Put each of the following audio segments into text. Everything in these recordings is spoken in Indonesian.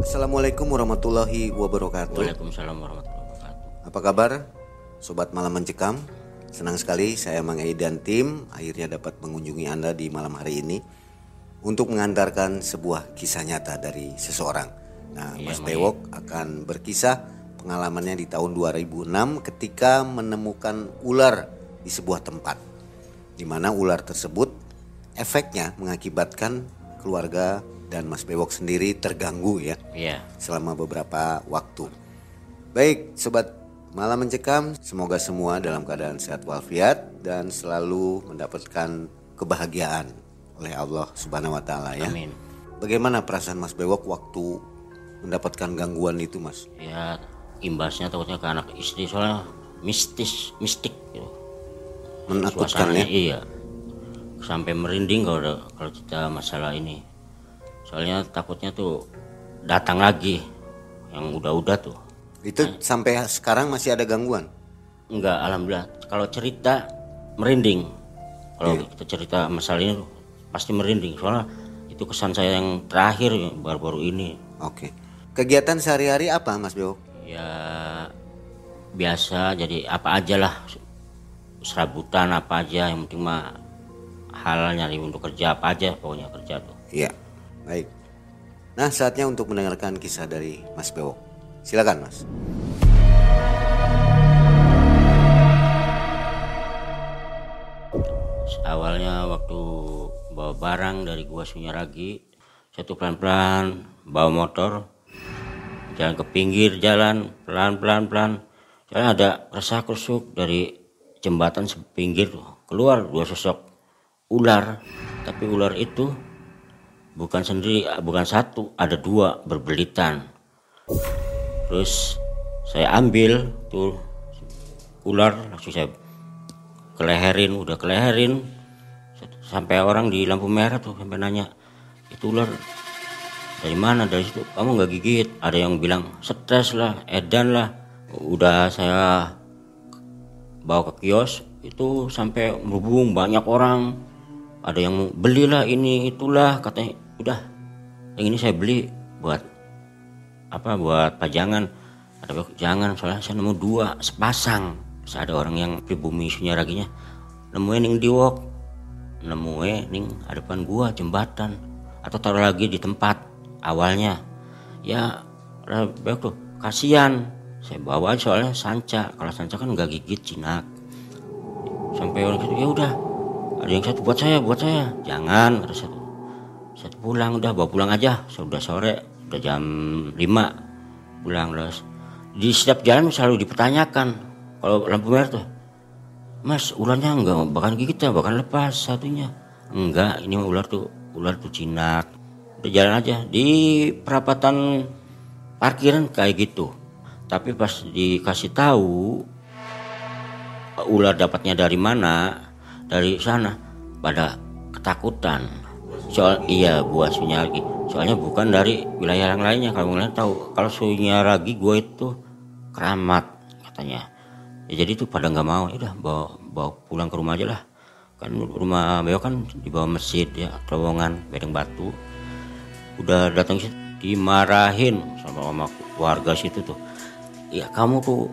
Assalamualaikum warahmatullahi wabarakatuh. Waalaikumsalam warahmatullahi wabarakatuh. Apa kabar, sobat malam mencekam? Senang sekali saya Mang Ei dan tim akhirnya dapat mengunjungi Anda di malam hari ini untuk mengantarkan sebuah kisah nyata dari seseorang. Nah, Iya, Mas Bewok akan berkisah pengalamannya di tahun 2006 ketika menemukan ular di sebuah tempat. Di mana ular tersebut efeknya mengakibatkan keluarga dan Mas Bewok sendiri terganggu ya Iya. selama beberapa waktu. Baik, sobat malam mencekam, semoga semua dalam keadaan sehat walafiat dan selalu mendapatkan kebahagiaan oleh Allah Subhanahu wa taala ya. Amin. Bagaimana perasaan Mas Bewok waktu mendapatkan gangguan itu, Mas? Ya imbasnya takutnya ke anak istri soalnya mistis, mistik gitu. Menakutkan Suasananya ya. iya. Sampai merinding kalau kalau kita masalah ini. Soalnya takutnya tuh datang lagi yang udah-udah tuh. Itu sampai sekarang masih ada gangguan. Enggak, alhamdulillah. Kalau cerita merinding. Kalau kita cerita masalah ini pasti merinding. Soalnya itu kesan saya yang terakhir baru-baru ini. Oke. Kegiatan sehari-hari apa, Mas Bewok? Ya biasa jadi apa aja lah serabutan apa aja yang penting mah hal nyari untuk kerja apa aja pokoknya kerja tuh. Iya. Baik. Nah, saatnya untuk mendengarkan kisah dari Mas Bewok. Silakan, Mas. Awalnya waktu bawa barang dari gua Sunyaragi, saya tuh pelan-pelan bawa motor, jalan ke pinggir jalan, pelan-pelan pelan. Jalan ada resah kerusuk dari jembatan sepinggir keluar dua sosok ular, tapi ular itu bukan sendiri, bukan satu, ada dua berbelitan. Terus saya ambil tuh ular langsung saya keleherin udah keleherin. Sampai orang di lampu merah tuh sampai nanya itu ular dari mana? Dari situ? Kamu nggak gigit. Ada yang bilang stres lah edan lah. Udah saya bawa ke kios itu sampai berhubung banyak orang. Ada yang belilah ini itulah katanya udah yang ini saya beli buat apa buat pajangan. Ada jangan soalnya saya nemu dua sepasang. Terus ada orang yang pribumi sunyaraginya nemuin ning diwok nemuin ning hadapan gua jembatan atau taruh lagi di tempat awalnya. Ya baik tuh kasihan. Saya bawa soalnya sanca kalau sanca kan nggak gigit jinak. Sampai orang itu ya udah ada yang satu buat saya buat saya. Jangan kata satu satu pulang udah bawa pulang aja. Sudah sore udah jam 5 pulang terus di setiap jalan selalu dipertanyakan kalau lampu merah tuh mas ularnya enggak bahkan gigit ya bahkan lepas satunya. Enggak ini ular tuh ular tuh jinak. Udah jalan aja di perapatan parkiran kayak gitu. Tapi pas dikasih tahu ular dapatnya dari mana? Dari sana. Pada ketakutan soal iya gua sunyaragi soalnya bukan dari wilayah yang lainnya kalau kalian tahu. Kalau sunyaragi gua itu keramat katanya. Ya jadi itu pada nggak mau. Ya udah bawa bawa pulang ke rumah aja lah. Kan rumah beliau kan di bawah masjid ya terowongan bedeng batu. Udah datang situ dimarahin sama sama warga situ tuh. Ya kamu tuh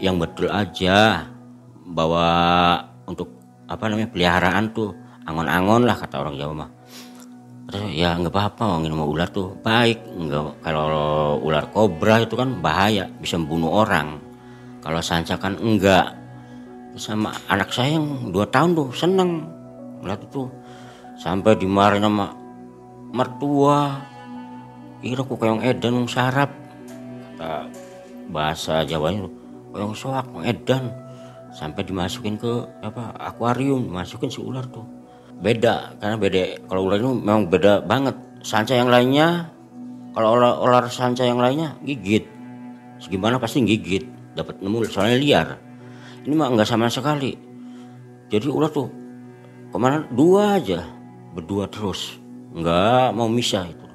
yang betul aja. Bawa untuk apa namanya peliharaan tuh. Angon-angon lah kata orang Jawa mah terus ya nggak apa-apa sama ular tuh. Baik nggak kalau ular kobra itu kan bahaya bisa membunuh orang. Kalau sanca kan enggak. Sama anak saya yang dua tahun tuh seneng. Ngeliat itu sampai dimarahin sama mertua. Kira kok kayak edan sarap. Kata bahasa Jawanya yang soak edan. Sampai dimasukin ke apa akuarium dimasukin si ular tuh beda karena beda. Kalau ular itu memang beda banget. Sanca yang lainnya kalau ular, ular sanca yang lainnya gigit. Segimana pasti gigit. Dapat nemu soalnya liar. Ini mah nggak sama sekali. Jadi ular tuh ke mana dua aja. Berdua terus. Nggak mau misah itu.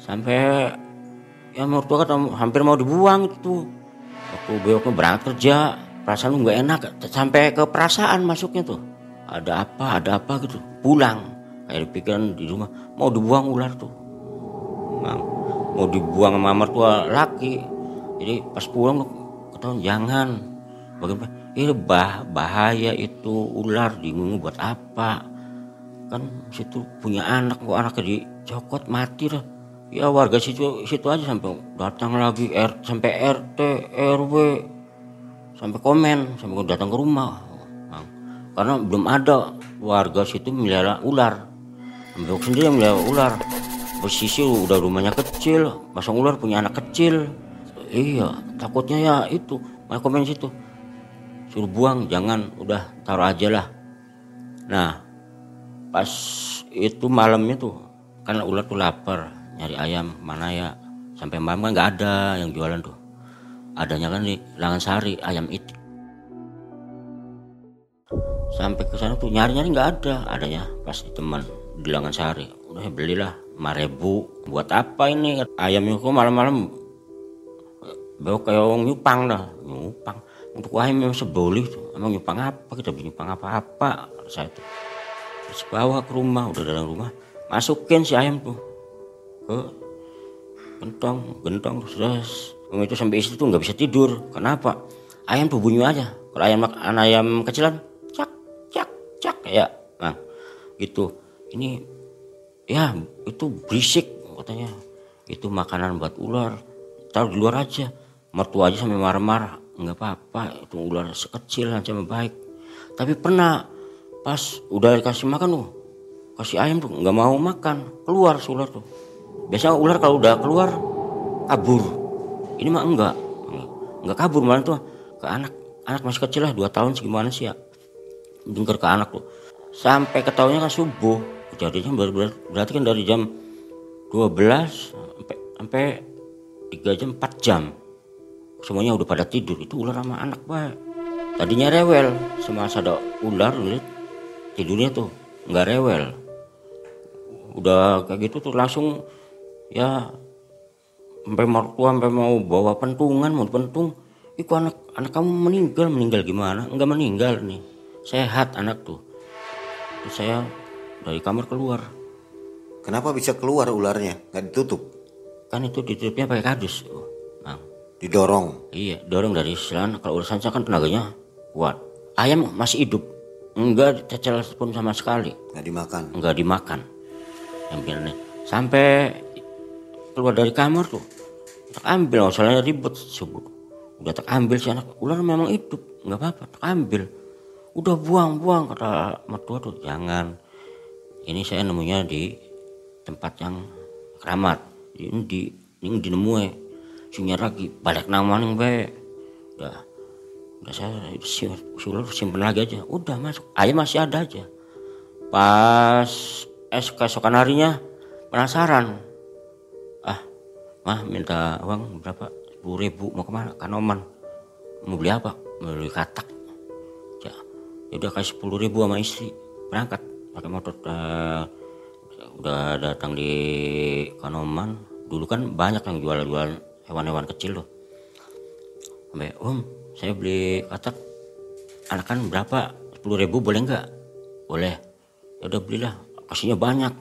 Sampai ya mertua kata hampir mau dibuang itu. Waktu bewoknya berangkat kerja perasaan lu nggak enak. Sampai ke perasaan masuknya tuh ada apa ada apa gitu. Pulang. Kayak pikiran di rumah mau dibuang ular tuh. Mau dibuang sama mertua laki. Jadi pas pulang ketahuan jangan. Bagaimana? Ini bah bahaya itu ular bingung buat apa. Kan situ punya anak kok anaknya dicokot mati lah ya warga situ situ aja sampai datang lagi R, sampai RT RW sampai komen sampai datang ke rumah. Karena belum ada. Warga situ melihara ular. Mbok sendiri yang melihara ular. Posisi udah rumahnya kecil. Pasang ular punya anak kecil. Iya takutnya ya itu. Malah komen situ. Suruh buang jangan. Udah taruh aja lah. Nah pas itu malamnya tuh kan ular tuh lapar. Nyari ayam mana ya? Sampai malam kan nggak ada yang jualan tuh. Adanya kan di Langan Sari ayam itu sampai ke sana tuh nyari nyari nggak ada. Adanya pas teman di Langan Sari udah belilah lima ribu buat apa ini? Ayamnya kok malam-malam. Bawa kayak orang nyupang dah. Nyupang. Untuk ayam memang seboli tuh. Emang nyupang apa? Kita beli nyupang apa-apa. Saya tuh terus bawa ke rumah. Udah dalam rumah. Masukin si ayam tuh ke gentong. Gentong terus itu sampai istri tuh nggak bisa tidur. Kenapa? Ayam tuh bunyi aja. Kalau ayam ayam kecilan ya nah gitu. Ini ya itu berisik katanya. Itu makanan buat ular. Taruh di luar aja. Mertua aja sampai marah-marah. Nggak apa-apa itu ular sekecil aja baik. Tapi pernah pas udah dikasih makan tuh kasih ayam tuh nggak mau makan. Keluar si ular tuh. Biasanya ular kalau udah keluar kabur. Ini mah enggak. Enggak kabur malah tuh. Ke anak anak masih kecil lah dua tahun segimana sih ya. Dengar ke anak tuh sampai ketahunya kan subuh. Kejadiannya baru berarti kan dari jam 12 sampai sampai 3 jam 4 jam. Semuanya udah pada tidur. Itu ular sama anak baik tadinya rewel. Semasa ada ular lihat tidurnya tuh nggak rewel. Udah kayak gitu tuh langsung ya sampai mertua sampai mau bawa pentungan mau pentung itu anak anak kamu meninggal. Meninggal gimana? Enggak meninggal nih. Sehat anak tuh terus saya dari kamar keluar. Kenapa bisa keluar ularnya? Nggak ditutup? Kan itu ditutupnya pakai kardus. Bang. Didorong? Iya, dorong dari selan. Kalau urusan kan tenaganya kuat. Ayam masih hidup. Enggak cecel pun sama sekali. Enggak dimakan? Enggak dimakan. Yang biarnya. Sampai keluar dari kamar tuh. Tak ambil, soalnya ribet subuh. Udah tak ambil si anak. Ular memang hidup. Enggak apa-apa, tak ambil. Udah buang-buang kata mertua tuh. Jangan. Ini saya nemunya di tempat yang keramat. Ini di ini di nemu sunyi lagi balik nama nih be. Udah udah saya suruh simpen lagi aja. Udah masuk ayam masih ada aja. Pas es keesokan harinya penasaran. Ah mah minta uang berapa? Sepuluh ribu mau ke mana? Kanoman mau beli apa? Mau beli katak ya udah kasih sepuluh ribu sama istri. Berangkat. Pakai motor uh, udah datang di Kanoman. Dulu kan banyak yang jual-jual hewan-hewan kecil loh sampai om saya beli katak anakan berapa? Sepuluh ribu boleh nggak? Boleh. Ya udah belilah. Kasihnya banyak.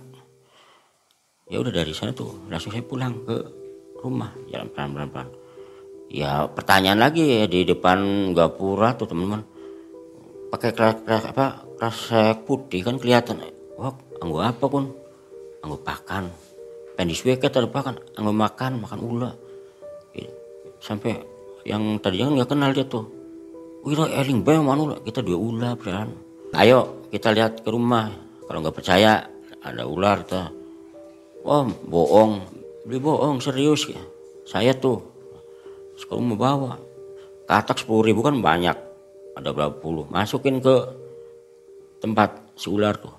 Ya udah dari sana tuh langsung saya pulang ke rumah. Jalan pelan-pelan ya pertanyaan lagi ya di depan gapura tuh teman-teman pakai keras, keras apa resek putih kan kelihatan. Wah anggo apa pun anggo pakan. Pendis weket ada pakan. Anggo makan makan ula sampai yang tadinya kan nggak kenal dia tuh. Wira eling bae mana kita dua ular beran ayo kita lihat ke rumah. Kalau nggak percaya ada ular tuh. Wah bohong. Beli bohong serius. Ya saya tuh sekolah mau bawa. Katak sepuluh ribu kan banyak ada berapa puluh? Masukin ke tempat si ular tuh.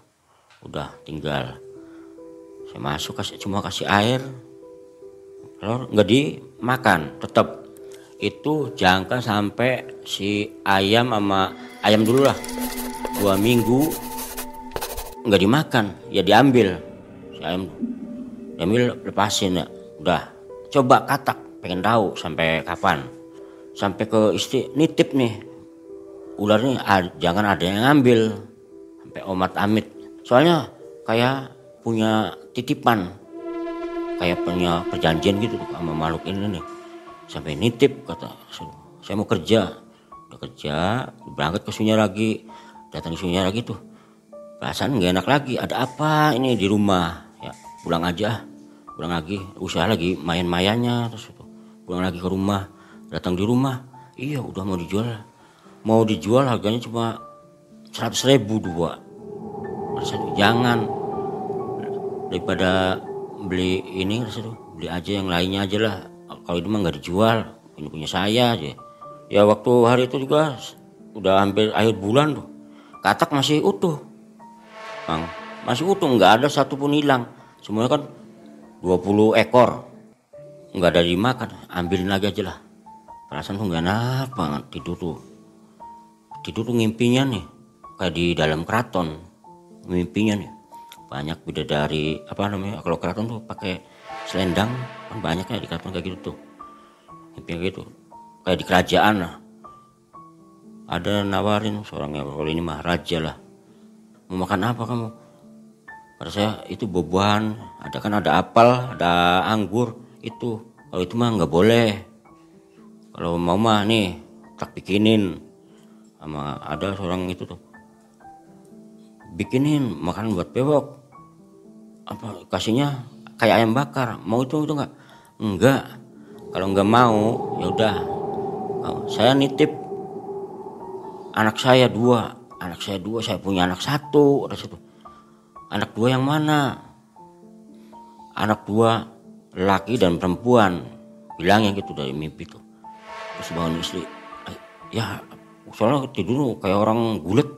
Udah tinggal. Saya masuk kasih cuma kasih air. Telur nggak dimakan tetap itu jangka sampai si ayam sama ayam dulu lah. Dua minggu nggak dimakan ya diambil. Si ayam diambil lepasin ya. Udah. Coba katak pengen tahu sampai kapan. Sampai ke istri nitip nih ular nih jangan ada yang ngambil. Sampai omat amit. Soalnya kayak punya titipan. Kayak punya perjanjian gitu sama makhluk ini nih. Sampai nitip kata saya mau kerja. Udah kerja berangkat ke Sungai lagi. Datang ke Sungai lagi tuh. Perasaan nggak enak lagi. Ada apa ini di rumah? Ya pulang aja pulang lagi. Usaha lagi main-mayannya terus itu. Pulang lagi ke rumah. Datang di rumah. Iya udah mau dijual mau dijual harganya cuma seratus ribu dua. Jangan. Daripada beli ini beli aja yang lainnya aja lah. Kalau itu mah nggak dijual ini punya saya aja. Ya waktu hari itu juga udah hampir akhir bulan tuh. Katak masih utuh. Bang masih utuh nggak ada satupun hilang. Semuanya kan 20 ekor. Nggak ada dimakan ambilin lagi aja lah. Perasaan tuh nggak enak banget tidur tuh tidur ngimpinya nih kayak di dalam keraton mimpinya nih. Banyak bidadari apa namanya kalau keraton tuh pakai selendang kan banyak ya di keraton kayak gitu tuh. Mimpi gitu. Kayak di kerajaan lah. Ada nawarin seorang yang kalau ini mah raja lah. Mau makan apa kamu? Pada saya itu bobohan ada kan ada apel ada anggur. Itu kalau itu mah nggak boleh. Kalau mau mah nih tak bikinin sama ada seorang itu tuh. Bikinin makan buat bewok apa kasihnya kayak ayam bakar. Mau itu itu enggak enggak kalau enggak mau ya udah. Saya nitip anak saya dua. Anak saya dua saya punya anak satu ada satu anak dua yang mana? Anak dua laki dan perempuan. Bilang yang gitu dari mimpi tuh. Terus bangun istri ya soalnya tidur kayak orang gulet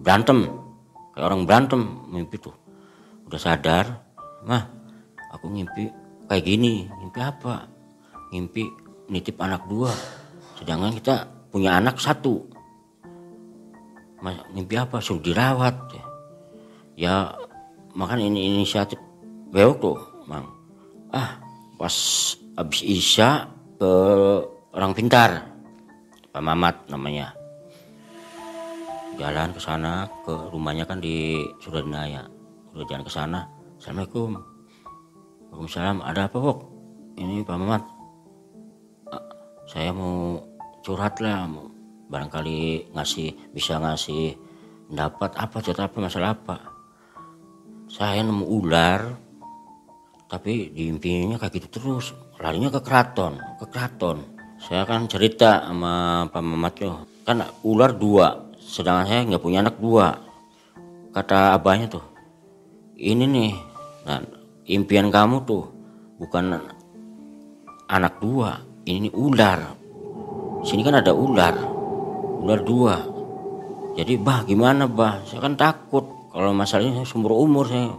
berantem. Kayak orang berantem mimpi tuh. Udah sadar mah aku ngimpi kayak gini ngimpi apa? Ngimpi nitip anak dua. Sedangkan kita punya anak satu. Mas, ngimpi apa? Suruh dirawat. Ya, ya makan ini inisiatif bewok tuh mang. Ah pas abis isya ke orang pintar Pak Mamat namanya. Jalan ke sana ke rumahnya kan di Suradinaya. Udah jalan ke sana. Assalamualaikum. Waalaikumsalam. Ada apa Bok? Ini Pak Mamat. Ah, saya mau curhat lah mau barangkali ngasih bisa ngasih dapat apa cerita apa masalah apa. Saya nemu ular tapi di impiannya kayak gitu terus. Larinya ke keraton ke keraton saya kan cerita sama Pak Mamat tuh kan ular dua sedangkan saya nggak punya anak dua. Kata abahnya tuh ini nih nah, impian kamu tuh bukan anak dua ini ular. Sini kan ada ular ular dua. Jadi bah gimana bah? Saya kan takut kalau masalahnya saya sumber umur saya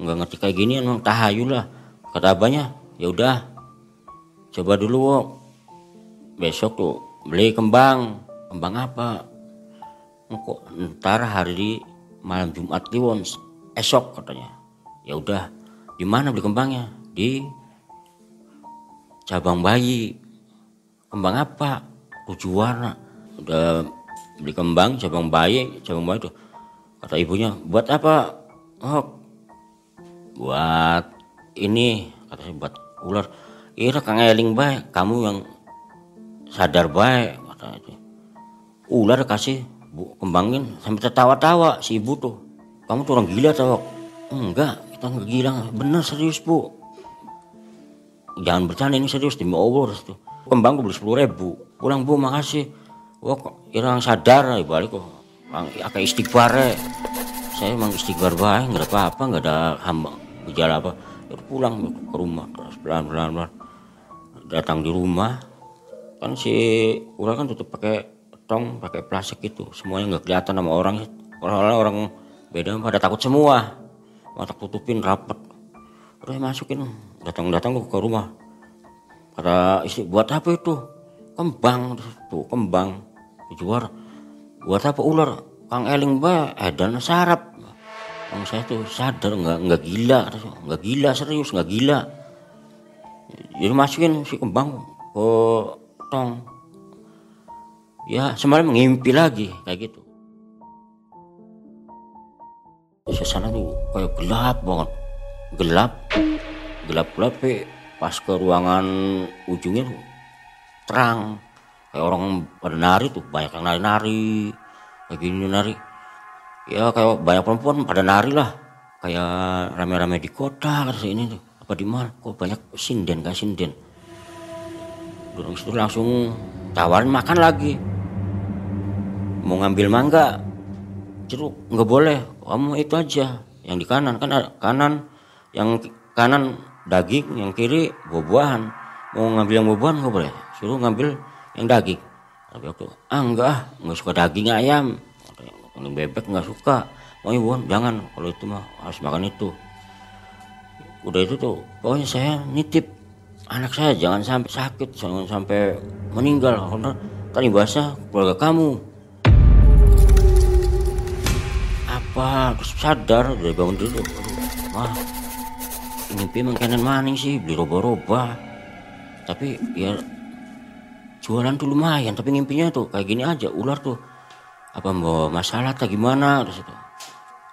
nggak ngerti kayak gini emang tahayul lah. Kata abahnya ya udah coba dulu wok. Besok tuh beli kembang. Kembang apa? Kok ntar hari malam Jumat Kliwon esok katanya. Ya udah di mana beli kembangnya? Di cabang bayi. Kembang apa? Tujuh warna. Udah beli kembang cabang bayi cabang bayi tuh. Kata ibunya buat apa oh buat ini kata saya buat ular. Iya kang eling baik. Kamu yang sadar baik kata itu. Ular kasih bu kembangin. Sampai tertawa-tawa si ibu tuh. Kamu tuh orang gila tau enggak kita nggak gila. Bener serius bu. Jangan bercanda ini serius demi Allah tuh. Kembang beli sepuluh ribu. Pulang bu makasih. Wah orang sadar ya balik kok. Agak istighfar ya saya emang istighfar baik nggak ada apa-apa nggak ada hamba gejala apa. Ya pulang ke rumah. Terus pelan pelan pelan datang di rumah kan si ular kan tutup pakai tong pakai plastik itu. Semuanya nggak kelihatan sama orang orang orang beda pada takut semua. Mata tutupin rapat udah masukin. Datang-datang ke rumah. Kata istri buat apa itu? Kembang. Tuh kembang. Dijual buat apa ular? Kang eling ba dan sarap. Bang saya tuh sadar nggak nggak gila. Nggak gila serius nggak gila. Jadi masukin si kembang ke tong ya semalam ngimpi lagi kayak gitu. Suasana tuh kayak gelap banget. Gelap. Gelap-gelap tapi pas ke ruangan ujungnya tuh terang. Kayak orang pada nari tuh banyak yang nari-nari. Kayak gini nari. Ya kayak banyak perempuan pada nari lah. Kayak rame-rame di kota kata ini tuh. Apa di mana? Kok banyak sinden kayak sinden Terus itu langsung tawarin makan lagi. Mau ngambil mangga? Jeruk nggak boleh. Kamu itu aja. Yang di kanan kan kanan. Yang kanan daging. Yang kiri buah-buahan. Mau ngambil yang buah-buahan nggak boleh. Suruh ngambil yang daging. Tapi waktu ah enggak ah, nggak suka daging ayam. Yang bebek nggak suka. Mau buah jangan. Kalau itu mah harus makan itu. Udah itu tuh pokoknya saya nitip anak saya jangan sampai sakit jangan sampai meninggal. Karena kan bahasa keluarga kamu. Apa sadar? Dari bangun dulu wah mimpi mengkenen maning sih beli roba-roba. Tapi ya jualan tuh lumayan tapi ngimpinya tuh kayak gini aja ular tuh. Apa mau masalah atau gimana? Terus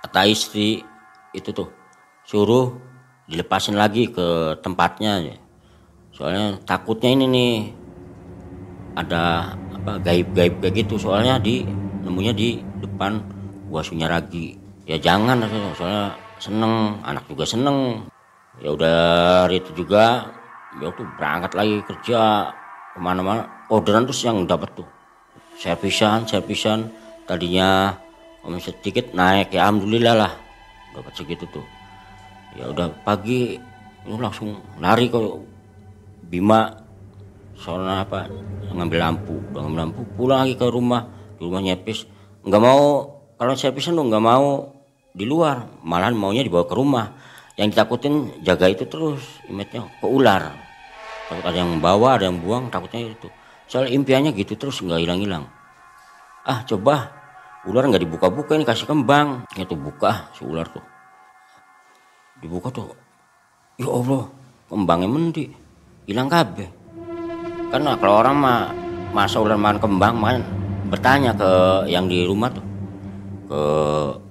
kata istri itu tuh suruh dilepasin lagi ke tempatnya ya soalnya takutnya ini nih ada apa gaib-gaib kayak gitu. Soalnya di nemunya di depan gua Sunyaragi. Ya jangan soalnya seneng anak juga seneng. Ya udah itu juga ya tuh berangkat lagi kerja ke mana-mana. Orderan terus yang dapat tuh. Servisan servisan. Tadinya omset sedikit naik ya alhamdulillah lah dapat segitu tuh. Ya udah pagi itu langsung lari ke Bima soalnya apa? Ngambil lampu. Ngambil lampu pulang lagi ke rumah. Di rumah nyepis. Nggak mau kalau servisan tuh nggak mau di luar. Malahan maunya dibawa ke rumah. Yang ditakutin jaga itu terus. Image-nya ke ular. Takut ada yang membawa ada yang buang takutnya itu. Soal impiannya gitu terus nggak hilang-hilang. Ah coba. Ular nggak dibuka-buka ini kasih kembang. Itu buka si ular tuh. Dibuka tuh. Ya Allah kembangnya mendi hilang kabeh. Karena kalau orang mah masa ular makan kembang main bertanya ke yang di rumah tuh. Ke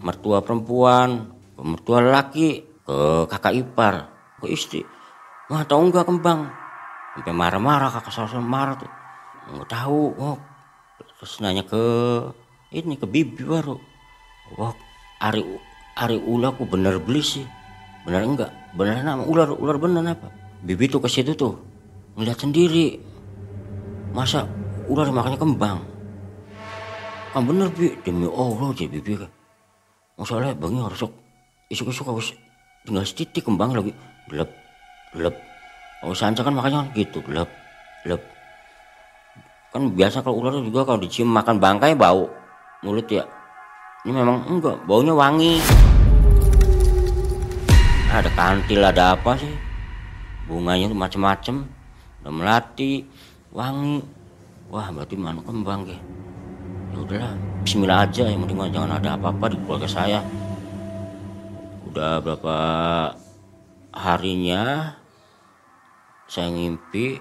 mertua perempuan ke mertua laki ke kakak ipar ke istri. Mah tahu enggak kembang? Sampai marah-marah kakak sama marah tuh. Nggak tahu oh. Terus nanya ke ini ke bibi baru. Wah hari hari ular aku bener beli sih. Bener enggak bener nama ular ular bener apa Bibi tuh ke situ tuh ngeliat sendiri. Masa ular makannya kembang? Kan bener bi demi Allah aja Bibi. Masalahnya bangi harus isuk-isuk harus tinggal setitik kembang lagi lep lep. Kalau sanca kan makanya gitu lep lep. Kan biasa kalau ular juga kalau dicium makan bangkai bau mulut ya. Ini memang enggak, baunya wangi. Ada kantil, ada apa sih? Bunganya tuh macem-macem. Udah melati wangi. Wah berarti mana kembang ke ya udahlah Bismillah aja. Yang penting jangan ada apa-apa di keluarga saya. Udah berapa harinya saya ngimpi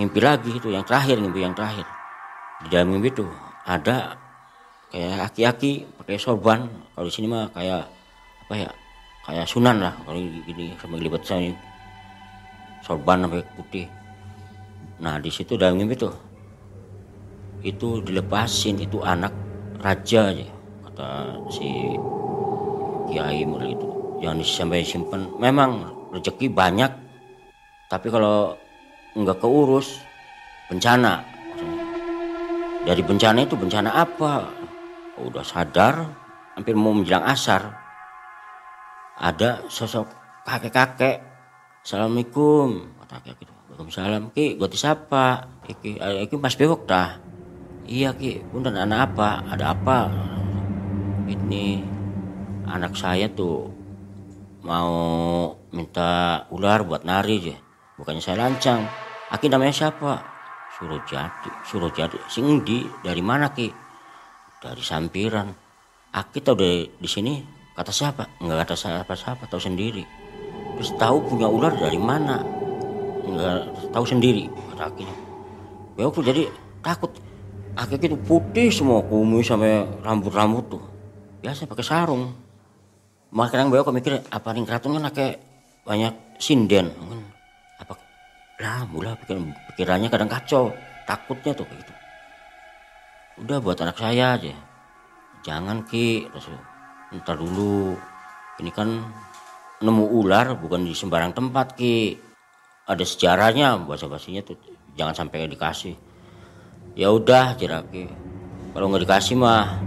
ngimpi lagi itu yang terakhir ngimpi yang terakhir. Di dalam mimpi tuh ada kayak aki-aki pakai sorban. Kalau di sini mah kayak apa ya kayak sunan lah. Kalau gini sama gilibat saya sorban sampai putih. Nah di situ dalam mimpi tuh itu dilepasin itu anak raja aja kata si kiai murid itu. Jangan sampai simpan memang rezeki banyak tapi kalau nggak keurus bencana. Dari bencana itu bencana apa? Udah sadar hampir mau menjelang asar. Ada sosok kakek-kakek Assalamualaikum. Kata gitu. Waalaikumsalam. Ki gue siapa iki iki mas bewok dah. Iya ki. Punten anak apa? Ada apa? Ini anak saya tuh mau minta ular buat nari aja. Bukannya saya lancang. Aki namanya siapa? Suruh jadi suruh jadi sing di dari mana ki? Dari sampiran. Aki tau dari di sini kata siapa? Nggak kata siapa siapa tahu sendiri terus tahu punya ular dari mana? Nggak tahu sendiri akhirnya ya aku jadi takut. Akhirnya itu putih semua kumis sampai rambut-rambut tuh. Biasa pakai sarung. Makanya gue aku mikir apa nih keraton kan kayak banyak sinden? Apa? Lah pikiran pikirannya kadang kacau. Takutnya tuh kayak gitu. Udah buat anak saya aja. Jangan ki. Terus ntar dulu. Ini kan nemu ular bukan di sembarang tempat ki. Ada sejarahnya bahasa basinya tuh jangan sampai dikasih. Ya udah jeraki kalau nggak dikasih mah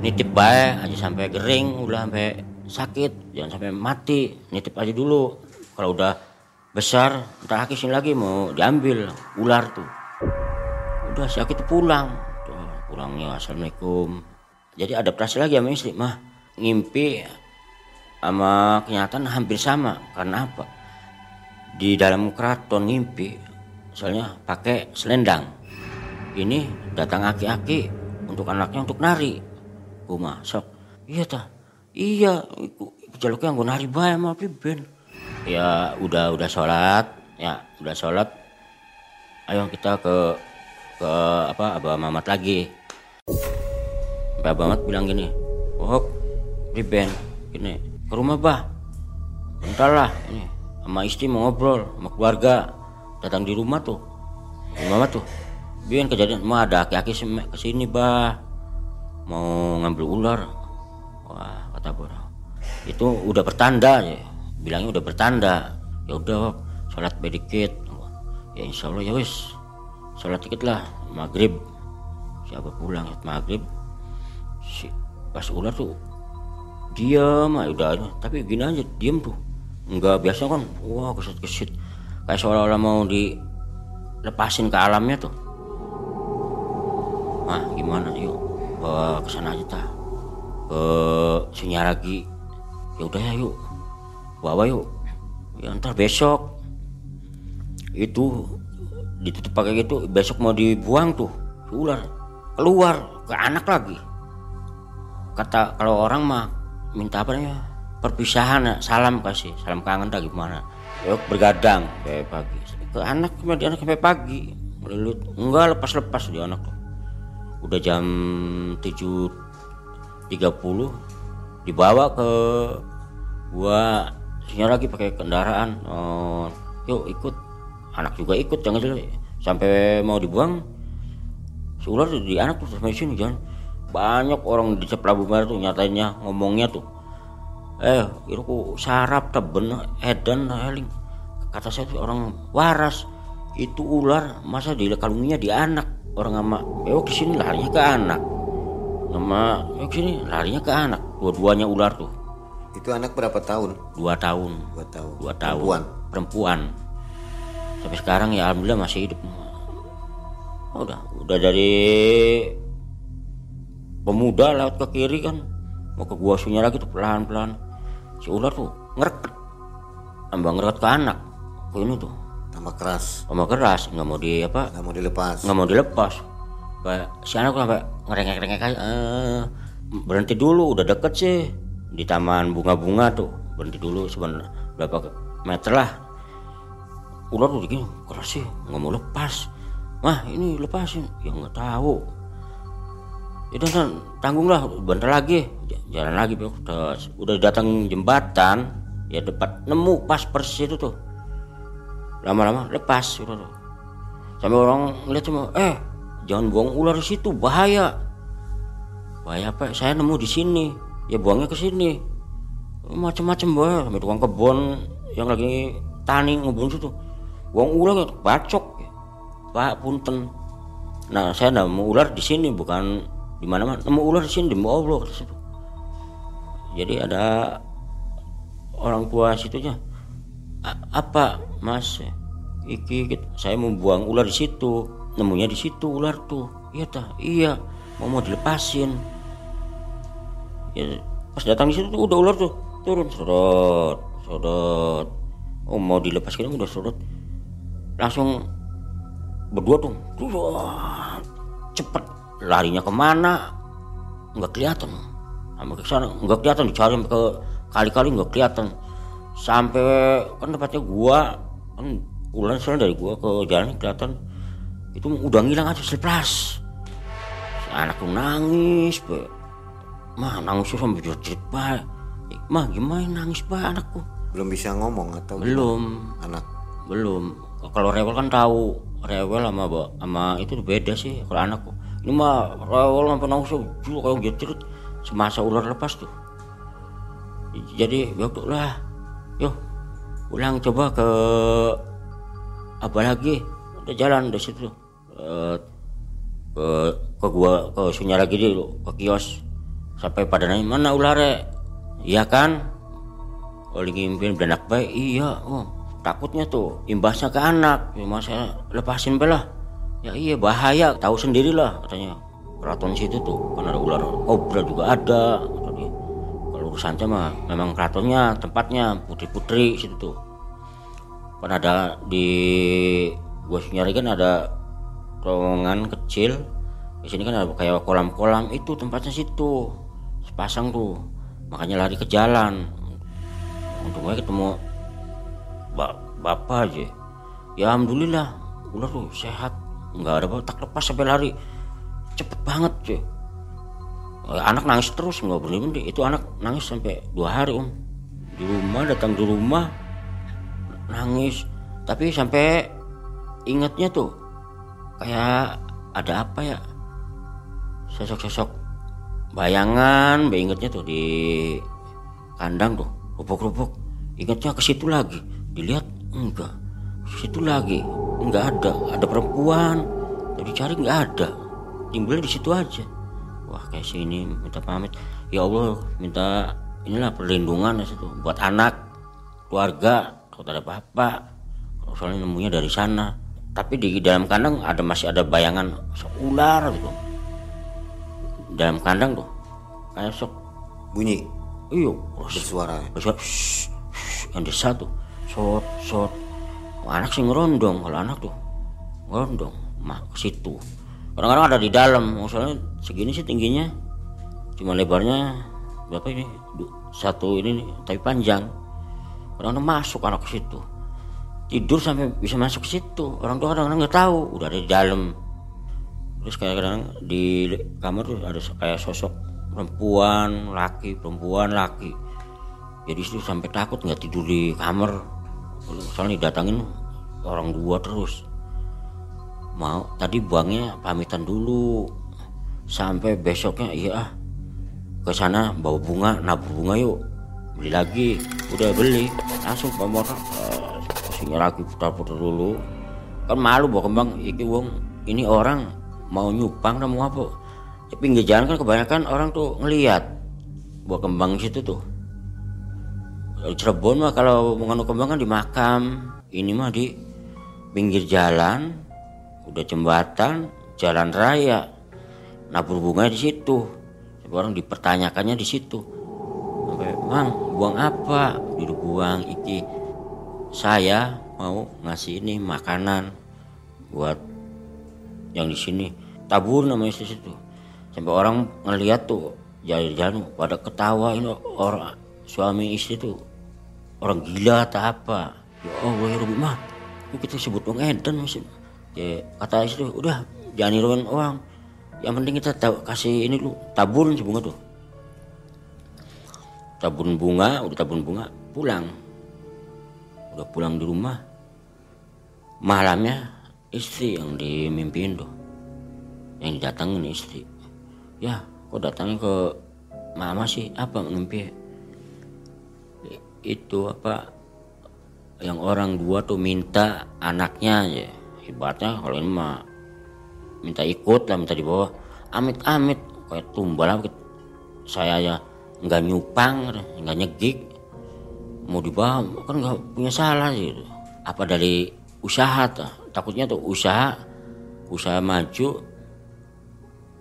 nitip baik aja sampai kering udah sampai sakit. Jangan sampai mati nitip aja dulu. Kalau udah besar ntar hakisin lagi mau diambil ular tuh. Udah sakit pulang. Tuh, pulangnya assalamualaikum. Jadi adaptasi lagi sama istri mah. Ngimpi sama kenyataan hampir sama. Karena apa? Di dalam keraton ngimpi soalnya pakai selendang. Ini datang aki-aki untuk anaknya untuk nari. Gua masuk iya ta? Iya jaluknya gue nari bae sama Ben ya udah udah sholat. Ya udah sholat. Ayo kita ke ke apa abah Mamat lagi. Mbak Mamat bilang gini oh Ben gini ke rumah bah. Bentar lah ini sama istri mau ngobrol sama keluarga. Datang di rumah tuh. Mamat tuh. Biar kejadian mah ada aki-aki ke sini bah. Mau ngambil ular. Wah kata bro itu udah pertanda ya. Bilangnya udah pertanda ya udah sholat bedikit ya insya Allah ya wis. Sholat dikit lah maghrib. Siapa pulang maghrib? Si pas ular tuh diam ah udah tapi gini aja diam tuh. Nggak biasa kan wah kesit kesit kayak seolah-olah mau dilepasin ke alamnya tuh. Ah gimana? Yuk ke sana aja ta ke Sunyaragi ya udah ya yuk. Bawa yuk. Ya ntar besok. Itu ditutup pakai gitu besok mau dibuang tuh. Ular keluar ke anak lagi. Kata kalau orang mah minta apa ya perpisahan ya salam kasih. Salam kangen dah gimana? Yuk bergadang. Kayak pagi. Ke anak kemudian anak sampai pagi. Melilut enggak lepas lepas di anak. Udah jam 7.30 dibawa ke gua. Sinyal lagi pakai kendaraan. Oh, yuk ikut. Anak juga ikut jangan sampai mau dibuang si ular di anak tuh sampai sini jangan banyak orang di Pelabuhan Merah tuh nyatanya ngomongnya tuh. Eh itu sarap teben edan eling. Kata saya tuh orang waras. Itu ular masa di kalungnya di anak. Orang sama bewok di sini larinya ke anak. Sama bewok sini larinya ke anak. Dua-duanya ular tuh. Itu anak berapa tahun? Dua tahun. Dua tahun. Dua tahun. Perempuan? Perempuan. Sampai sekarang ya alhamdulillah masih hidup. Oh, udah udah dari pemuda lewat ke kiri kan. Mau ke gua sunyi lagi tuh pelan-pelan. Si ular tuh ngereket. Tambah ngereket ke anak. Ke ini tuh. Tambah keras. Tambah keras. Nggak mau di apa nggak mau dilepas. nggak mau dilepas. Kayak si anak sampai ngerengek-rengek aja. Eh, berhenti dulu. Udah deket sih. Di taman bunga-bunga tuh. Berhenti dulu sebenarnya. Berapa meter lah. Ular tuh gini keras sih. Nggak mau lepas. Mah ini lepasin. Ya nggak tahu itu kan tanggung lah bentar lagi. Jalan lagi udah, udah datang jembatan ya dapat nemu pas persis itu tuh. Lama-lama lepas udah tuh. sampai orang lihat cuma eh jangan buang ular di situ bahaya. Bahaya apa? Saya nemu di sini. Ya buangnya ke sini. Macam-macam bah sampai tukang kebun yang lagi tani ngebun situ buang ular bacok. Pak punten. Nah saya nemu ular di sini bukan di mana mana? Nemu ular di sini di Allah jadi ada orang tua situnya apa mas? Iki, iki saya mau buang ular di situ. Nemunya di situ ular tuh. Iya tah iya. Mau mau dilepasin. Ya pas datang di situ tuh udah ular tuh. Turun sodot sodot. Oh mau dilepas kita udah sodot. Langsung berdua tuh cepet larinya ke mana? Nggak kelihatan. Sampai ke sana. Nggak kelihatan. Dicari ke kali-kali nggak kelihatan. Sampai kan tempatnya gua kan ular soalnya dari gua ke jalan kelihatan. Itu udah ngilang aja selepas si anak tuh nangis be mah nangis tuh sampai jerit jerit mah gimana nangis bah anakku? Belum bisa ngomong atau belum. Anak. Belum. Kalau rewel kan tahu. Rewel sama sama itu beda sih kalau anakku ini mah rewel sampai nangis juga kayak jerit semasa ular lepas tuh. Jadi waktu lah. Yuk pulang coba ke apa lagi? Udah jalan dari situ. Eh, ke ke gua ke sunyi lagi dulu ke kios. Sampai pada nanya mana ulare iya kan. Oleh ngimpin beranak baik. Iya oh takutnya tuh imbasnya ke anak. Ya masa lepasin belah ya iya bahaya. Tahu sendirilah katanya. Keraton situ tuh kan ada ular kobra juga ada kalau urusan mah memang keratonnya tempatnya putri-putri situ tuh. Kan ada di gua nyari kan ada terowongan kecil. Di sini kan ada kayak kolam-kolam itu tempatnya situ. Sepasang tuh. Makanya lari ke jalan. Untungnya ketemu ba- bapak aja. Ya alhamdulillah ular tuh sehat nggak ada apa tak lepas sampai lari. Cepet banget cuy. Eh, anak nangis terus nggak berhenti berhenti itu anak nangis sampai dua hari om. Di rumah datang di rumah nangis. Tapi sampai ingatnya tuh kayak ada apa ya? Sosok-sosok bayangan ingetnya tuh di kandang tuh rubuk-rubuk ingatnya ke situ lagi. Dilihat enggak. Ke situ lagi enggak ada ada perempuan. Jadi cari enggak ada. Timbulnya di situ aja. Wah kayak sini minta pamit. Ya Allah minta inilah perlindungan di situ. Buat anak keluarga kalau ada apa-apa kalau soalnya nemunya dari sana. Tapi di dalam kandang ada masih ada bayangan sok ular gitu. Dalam kandang tuh kayak sok bunyi? Iyo bersuara shh, yang desa tuh. Sot sot anak sih ngerondong kalau anak tuh ngerondong mah ke situ. Kadang-kadang ada di dalam soalnya segini sih tingginya cuma lebarnya berapa ini? Satu ini tapi panjang. Kadang-kadang masuk anak ke situ. Tidur sampai bisa masuk ke situ. Orang tua kadang-kadang nggak tahu udah ada di dalam. Terus kadang-kadang di kamar tuh ada kayak sosok perempuan laki perempuan laki. Jadi itu sampai takut nggak tidur di kamar soalnya didatangin orang dua terus. Mau tadi buangnya pamitan dulu. Sampai besoknya iya ah. Ke sana bawa bunga nabur bunga yuk. Beli lagi. Udah beli. Langsung pamor uh, singa lagi putar-putar dulu. Kan malu bawa kembang. Iki wong ini orang mau nyupang dan mau apa? Pinggir jalan kan kebanyakan orang tuh ngeliat. Bawa kembang situ tuh Cirebon mah kalau menganu kembang kan di makam. Ini mah di pinggir jalan udah jembatan jalan raya. Nabur bunga di situ. Orang dipertanyakannya di situ. Sampai mang buang apa? Duduk buang iki saya mau ngasih ini makanan buat yang di sini. Tabur namanya di situ. Sampai orang ngeliat tuh jalan-jalan pada ketawa ini orang suami istri tuh orang gila atau apa? Ya Allah ya Rabbi mah kita sebut orang edan masih ya, kata istri udah jangan niruin orang. Yang penting kita kasih ini lu tabur si bunga tuh. Tabun bunga udah tabun bunga pulang. Udah pulang di rumah. Malamnya istri yang dimimpiin tuh. Yang didatangin istri. Ya kok datangnya ke mama sih? Apa mimpi itu apa yang orang dua tuh minta anaknya aja. Ibaratnya kalau ini mah minta ikut lah minta dibawa amit amit kayak tumbal gitu. saya ya nggak nyupang nggak nyegik. Mau dibawa kan nggak punya salah gitu apa dari usaha tuh takutnya tuh usaha usaha maju.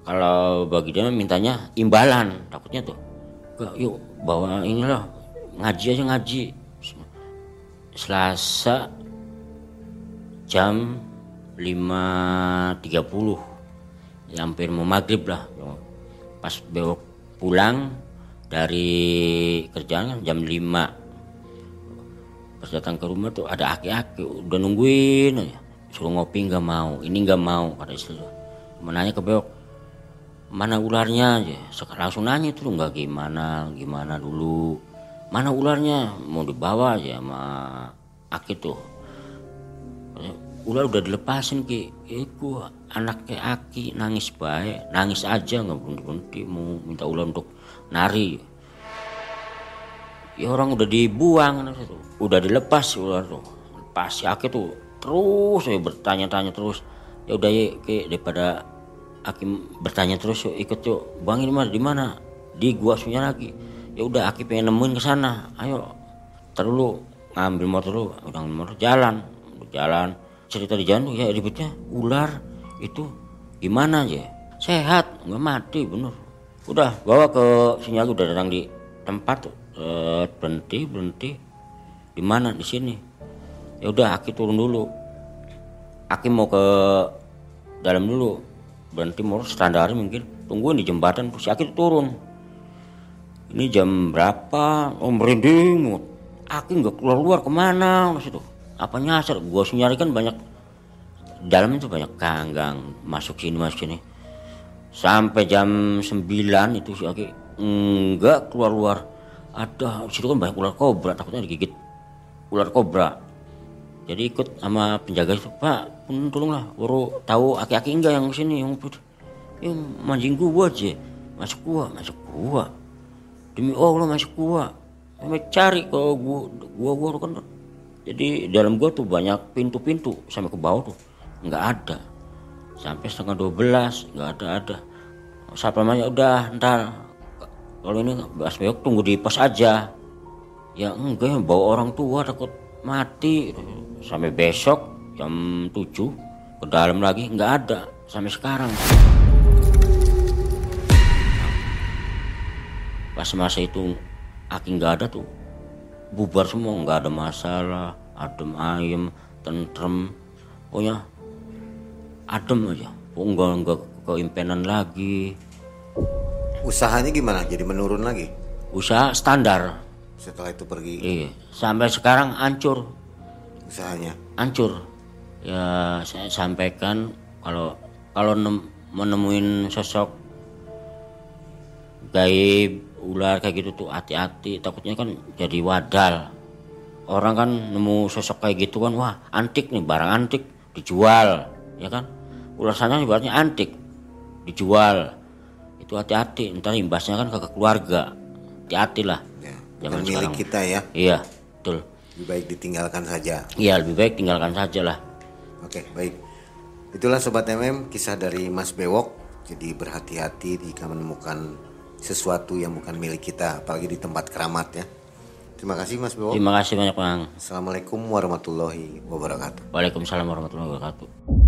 Kalau bagi dia mintanya imbalan. Takutnya tuh "Gak, yuk bawa inilah ngaji aja ngaji. Selasa jam 5.30 ya hampir mau maghrib lah. Pas belok pulang dari kerjaan kan jam 5 pas datang ke rumah tuh ada aki-aki udah nungguin aja. suruh ngopi nggak mau. Ini nggak mau kata istri menanya ke belok mana ularnya? Aja. Langsung nanya tuh nggak gimana? Gimana dulu mana ularnya? Mau dibawa aja sama Aki tuh. Ular udah dilepasin ki. Iku anaknya Aki nangis baik. Nangis aja nggak berhenti berhenti. Mau minta ular untuk nari. Ya orang udah dibuang udah dilepas ular tuh. Pas si Aki tuh. Terus ya bertanya-tanya terus. Ya udah ya ke daripada Aki bertanya terus yuk ikut yuk. Mana? Di mana? Di gua sunya lagi ya udah Aki pengen nemuin ke sana. Ayo terlalu ngambil motor lu. Udah ngambil motor jalan. Jalan. Cerita di jalan ya ribetnya ular. Itu gimana aja? Sehat nggak mati bener. Udah bawa ke sini aku udah datang di tempat tuh. Eh, berhenti berhenti. Di mana? Di sini. Ya udah Aki turun dulu. Aki mau ke dalam dulu. Berhenti mau standar mungkin. Tungguin di jembatan terus Aki turun ini jam berapa? Oh merinding. Aki nggak keluar keluar ke mana? Situ. Apa nyasar? Gua nyari kan banyak dalam itu banyak kanggang masuk sini masuk sini. Sampai jam 9 itu si Aki enggak keluar keluar ada situ kan banyak ular kobra takutnya digigit ular kobra. Jadi ikut sama penjaga itu pak pun tolonglah baru tahu aki-aki enggak yang sini yang ya, mancing gua aja. Masuk gua masuk gua demi Allah masuk gua. Sampai cari ke gua gua gua kan. Jadi dalam gua tuh banyak pintu-pintu sampai ke bawah tuh. Nggak ada. Sampai setengah dua belas nggak ada ada. Siapa namanya? Udah ntar. Kalau ini Mas Beok tunggu di pos aja. Ya enggak bawa orang tua takut mati. Sampai besok jam 7 ke dalam lagi nggak ada. Sampai sekarang pas masa itu Aki nggak ada tuh. Bubar semua nggak ada masalah. Adem ayem tentrem. Pokoknya adem aja. Oh, nggak nggak keimpenan lagi. Usahanya gimana? Jadi menurun lagi? Usaha standar. Setelah itu pergi? Iya. Sampai sekarang hancur. Usahanya. hancur. Ya saya sampaikan kalau kalau nem- menemuin sosok gaib ular kayak gitu tuh hati-hati takutnya kan jadi wadal orang kan nemu sosok kayak gitu kan wah antik nih barang antik dijual ya kan ular sana ibaratnya antik dijual itu hati-hati ntar imbasnya kan ke keluarga hati-hati lah Ya, bukan milik sekarang. kita ya. iya betul Lebih baik ditinggalkan saja. iya lebih baik tinggalkan saja lah Oke, baik. Itulah sobat MM kisah dari Mas Bewok. Jadi berhati-hati jika menemukan sesuatu yang bukan milik kita, apalagi di tempat keramat ya. Terima kasih Mas Bewok. terima kasih banyak bang Assalamualaikum warahmatullahi wabarakatuh. Waalaikumsalam warahmatullahi wabarakatuh